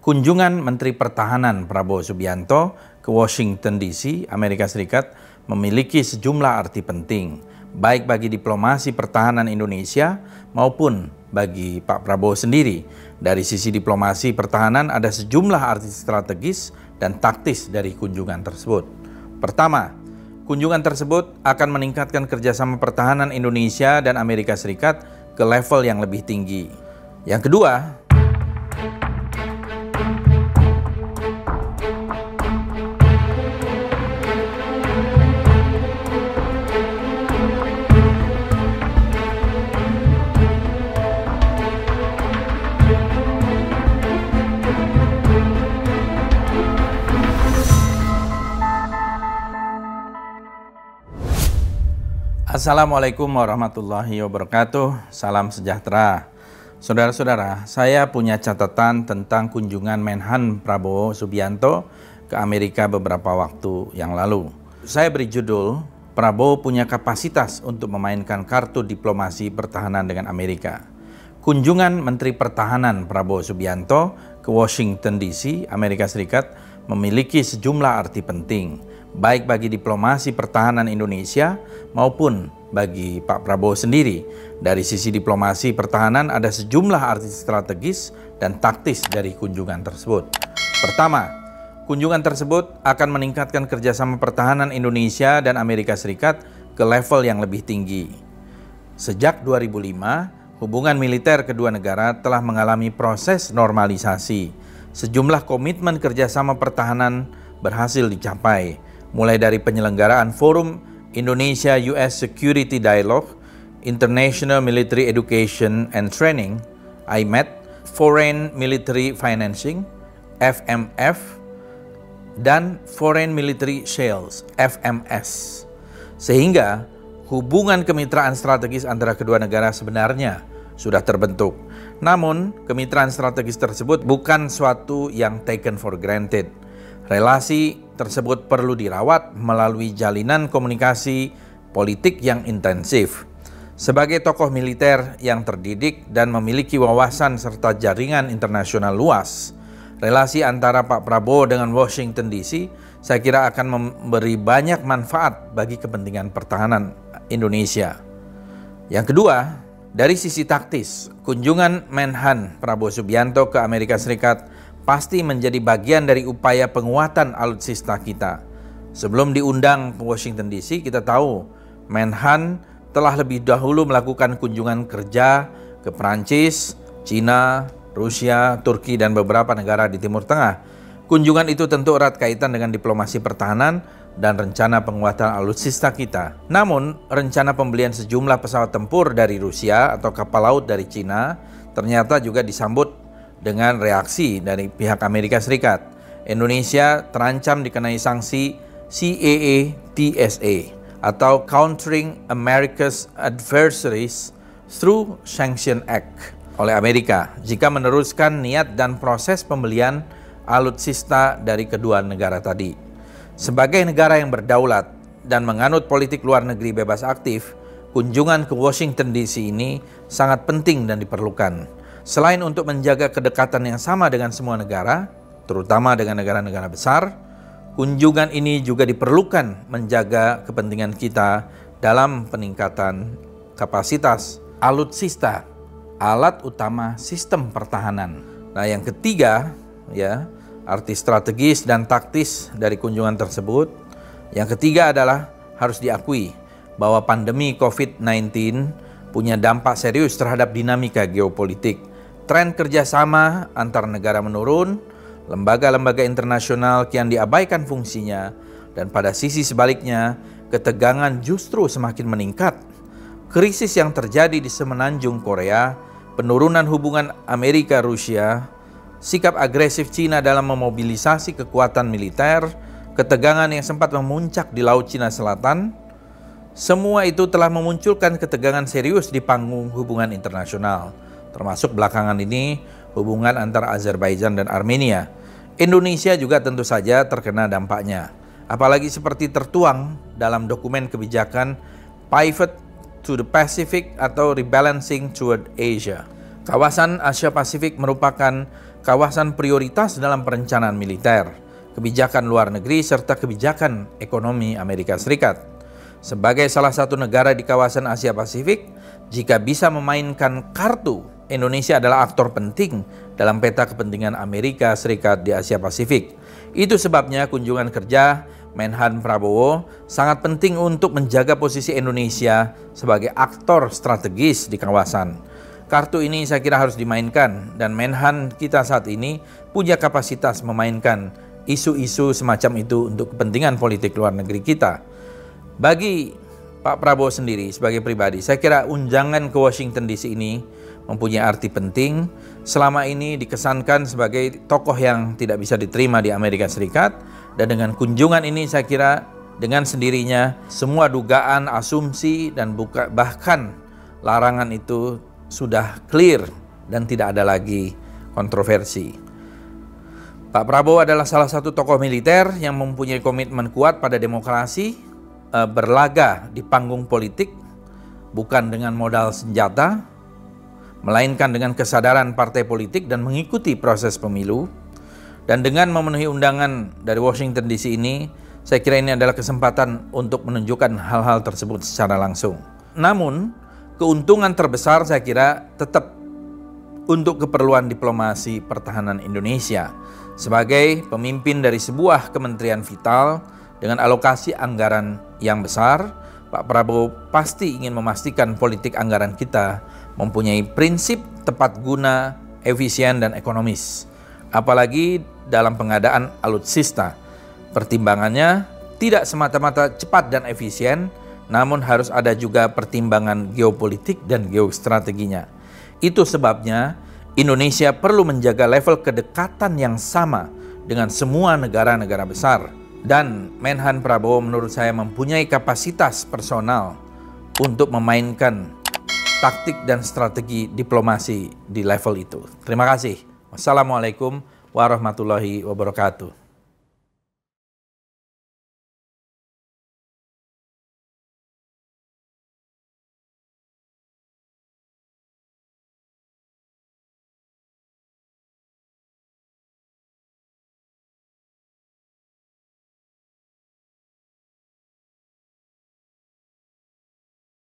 Kunjungan Menteri Pertahanan Prabowo Subianto ke Washington DC, Amerika Serikat memiliki sejumlah arti penting, baik bagi diplomasi pertahanan Indonesia maupun bagi Pak Prabowo sendiri. Dari sisi diplomasi pertahanan ada sejumlah arti strategis dan taktis dari kunjungan tersebut. Pertama, kunjungan tersebut akan meningkatkan kerjasama pertahanan Indonesia dan Amerika Serikat ke level yang lebih tinggi. Yang kedua, Assalamualaikum warahmatullahi wabarakatuh. Salam sejahtera. Saudara-saudara, saya punya catatan tentang kunjungan Menhan Prabowo Subianto ke Amerika beberapa waktu yang lalu. Saya beri judul Prabowo punya kapasitas untuk memainkan kartu diplomasi pertahanan dengan Amerika. Kunjungan Menteri Pertahanan Prabowo Subianto ke Washington DC, Amerika Serikat memiliki sejumlah arti penting baik bagi diplomasi pertahanan Indonesia maupun bagi Pak Prabowo sendiri. Dari sisi diplomasi pertahanan ada sejumlah arti strategis dan taktis dari kunjungan tersebut. Pertama, kunjungan tersebut akan meningkatkan kerjasama pertahanan Indonesia dan Amerika Serikat ke level yang lebih tinggi. Sejak 2005, hubungan militer kedua negara telah mengalami proses normalisasi. Sejumlah komitmen kerjasama pertahanan berhasil dicapai, mulai dari penyelenggaraan Forum Indonesia US Security Dialogue, International Military Education and Training, IMET, Foreign Military Financing, FMF, dan Foreign Military Sales, FMS. Sehingga hubungan kemitraan strategis antara kedua negara sebenarnya sudah terbentuk. Namun, kemitraan strategis tersebut bukan suatu yang taken for granted. Relasi tersebut perlu dirawat melalui jalinan komunikasi politik yang intensif. Sebagai tokoh militer yang terdidik dan memiliki wawasan serta jaringan internasional luas, relasi antara Pak Prabowo dengan Washington DC saya kira akan memberi banyak manfaat bagi kepentingan pertahanan Indonesia. Yang kedua, dari sisi taktis, kunjungan Menhan Prabowo Subianto ke Amerika Serikat pasti menjadi bagian dari upaya penguatan alutsista kita. Sebelum diundang ke Washington DC, kita tahu Menhan telah lebih dahulu melakukan kunjungan kerja ke Prancis, Cina, Rusia, Turki, dan beberapa negara di Timur Tengah. Kunjungan itu tentu erat kaitan dengan diplomasi pertahanan dan rencana penguatan alutsista kita. Namun, rencana pembelian sejumlah pesawat tempur dari Rusia atau kapal laut dari Cina ternyata juga disambut dengan reaksi dari pihak Amerika Serikat. Indonesia terancam dikenai sanksi CAA TSA atau Countering America's Adversaries Through Sanction Act oleh Amerika jika meneruskan niat dan proses pembelian alutsista dari kedua negara tadi. Sebagai negara yang berdaulat dan menganut politik luar negeri bebas aktif, kunjungan ke Washington DC ini sangat penting dan diperlukan Selain untuk menjaga kedekatan yang sama dengan semua negara, terutama dengan negara-negara besar, kunjungan ini juga diperlukan menjaga kepentingan kita dalam peningkatan kapasitas alutsista, alat utama sistem pertahanan. Nah, yang ketiga, ya, arti strategis dan taktis dari kunjungan tersebut. Yang ketiga adalah harus diakui bahwa pandemi COVID-19 punya dampak serius terhadap dinamika geopolitik tren kerjasama antar negara menurun, lembaga-lembaga internasional kian diabaikan fungsinya, dan pada sisi sebaliknya, ketegangan justru semakin meningkat. Krisis yang terjadi di semenanjung Korea, penurunan hubungan Amerika-Rusia, sikap agresif Cina dalam memobilisasi kekuatan militer, ketegangan yang sempat memuncak di Laut Cina Selatan, semua itu telah memunculkan ketegangan serius di panggung hubungan internasional termasuk belakangan ini hubungan antara Azerbaijan dan Armenia. Indonesia juga tentu saja terkena dampaknya, apalagi seperti tertuang dalam dokumen kebijakan Pivot to the Pacific atau Rebalancing toward Asia. Kawasan Asia Pasifik merupakan kawasan prioritas dalam perencanaan militer, kebijakan luar negeri, serta kebijakan ekonomi Amerika Serikat. Sebagai salah satu negara di kawasan Asia Pasifik, jika bisa memainkan kartu, Indonesia adalah aktor penting dalam peta kepentingan Amerika Serikat di Asia Pasifik. Itu sebabnya kunjungan kerja Menhan Prabowo sangat penting untuk menjaga posisi Indonesia sebagai aktor strategis di kawasan. Kartu ini saya kira harus dimainkan dan Menhan kita saat ini punya kapasitas memainkan isu-isu semacam itu untuk kepentingan politik luar negeri kita. Bagi Pak Prabowo sendiri sebagai pribadi, saya kira unjangan ke Washington DC ini mempunyai arti penting. Selama ini dikesankan sebagai tokoh yang tidak bisa diterima di Amerika Serikat dan dengan kunjungan ini saya kira dengan sendirinya semua dugaan, asumsi dan buka, bahkan larangan itu sudah clear dan tidak ada lagi kontroversi. Pak Prabowo adalah salah satu tokoh militer yang mempunyai komitmen kuat pada demokrasi, eh, berlaga di panggung politik, bukan dengan modal senjata, melainkan dengan kesadaran partai politik dan mengikuti proses pemilu. Dan dengan memenuhi undangan dari Washington DC ini, saya kira ini adalah kesempatan untuk menunjukkan hal-hal tersebut secara langsung. Namun, keuntungan terbesar saya kira tetap untuk keperluan diplomasi pertahanan Indonesia sebagai pemimpin dari sebuah kementerian vital dengan alokasi anggaran yang besar Pak Prabowo pasti ingin memastikan politik anggaran kita mempunyai prinsip tepat guna, efisien, dan ekonomis. Apalagi dalam pengadaan alutsista. Pertimbangannya tidak semata-mata cepat dan efisien, namun harus ada juga pertimbangan geopolitik dan geostrateginya. Itu sebabnya Indonesia perlu menjaga level kedekatan yang sama dengan semua negara-negara besar dan Menhan Prabowo menurut saya mempunyai kapasitas personal untuk memainkan taktik dan strategi diplomasi di level itu. Terima kasih. Wassalamualaikum warahmatullahi wabarakatuh.